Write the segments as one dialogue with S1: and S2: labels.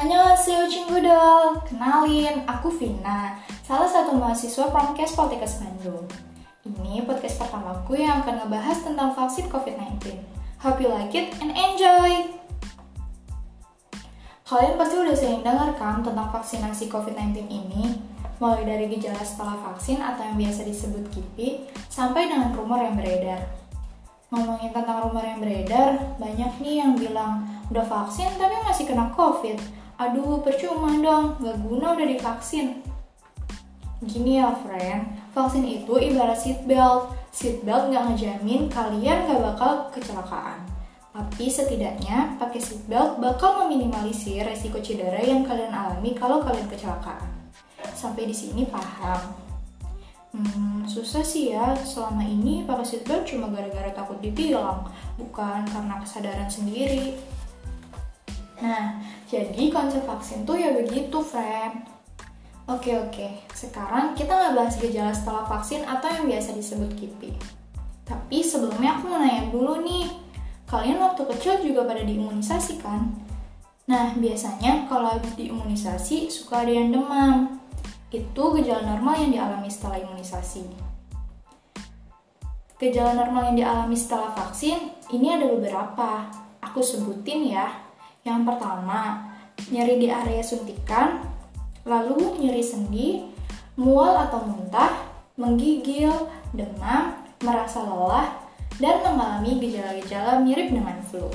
S1: Annyeonghaseyo Cinggudol, kenalin, aku Vina, salah satu mahasiswa Promkes Poltekkes Bandung. Ini podcast pertamaku yang akan ngebahas tentang vaksin COVID-19. Hope you like it and enjoy! Kalian pasti udah sering dengar kan tentang vaksinasi COVID-19 ini, mulai dari gejala setelah vaksin atau yang biasa disebut KIPI, sampai dengan rumor yang beredar. Ngomongin tentang rumor yang beredar, banyak nih yang bilang udah vaksin tapi masih kena COVID Aduh, percuma dong, gak guna udah divaksin. Gini ya, friend, vaksin itu ibarat seatbelt. Seatbelt nggak ngejamin kalian gak bakal kecelakaan. Tapi setidaknya pakai seatbelt bakal meminimalisir resiko cedera yang kalian alami kalau kalian kecelakaan. Sampai di sini paham. Hmm, susah sih ya, selama ini pakai seatbelt cuma gara-gara takut ditilang, bukan karena kesadaran sendiri. Nah, jadi konsep vaksin tuh ya begitu, friend. Oke oke, sekarang kita nggak bahas gejala setelah vaksin atau yang biasa disebut KIPI. Tapi sebelumnya aku mau nanya dulu nih, kalian waktu kecil juga pada diimunisasi kan? Nah, biasanya kalau diimunisasi suka ada yang demam. Itu gejala normal yang dialami setelah imunisasi. Gejala normal yang dialami setelah vaksin ini ada beberapa. Aku sebutin ya. Yang pertama, nyeri di area suntikan, lalu nyeri sendi, mual atau muntah, menggigil, demam, merasa lelah, dan mengalami gejala-gejala mirip dengan flu.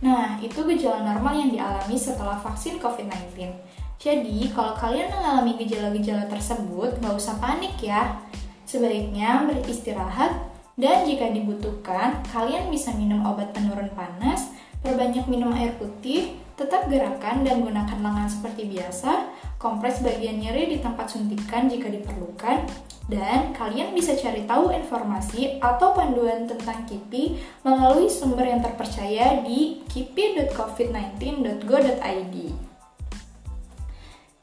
S1: Nah, itu gejala normal yang dialami setelah vaksin COVID-19. Jadi, kalau kalian mengalami gejala-gejala tersebut, nggak usah panik ya. Sebaiknya beristirahat, dan jika dibutuhkan, kalian bisa minum obat penurun panas Perbanyak minum air putih, tetap gerakan dan gunakan lengan seperti biasa, kompres bagian nyeri di tempat suntikan jika diperlukan, dan kalian bisa cari tahu informasi atau panduan tentang KIPI melalui sumber yang terpercaya di kipi.covid19.go.id.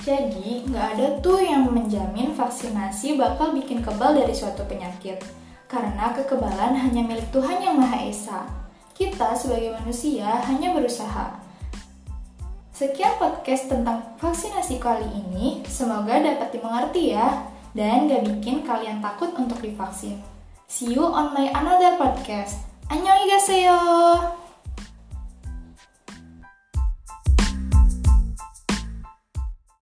S1: Jadi, nggak ada tuh yang menjamin vaksinasi bakal bikin kebal dari suatu penyakit. Karena kekebalan hanya milik Tuhan Yang Maha Esa. Kita sebagai manusia hanya berusaha. Sekian podcast tentang vaksinasi kali ini. Semoga dapat dimengerti ya, dan gak bikin kalian takut untuk divaksin. See you on my another podcast. Annyeonghaseyo!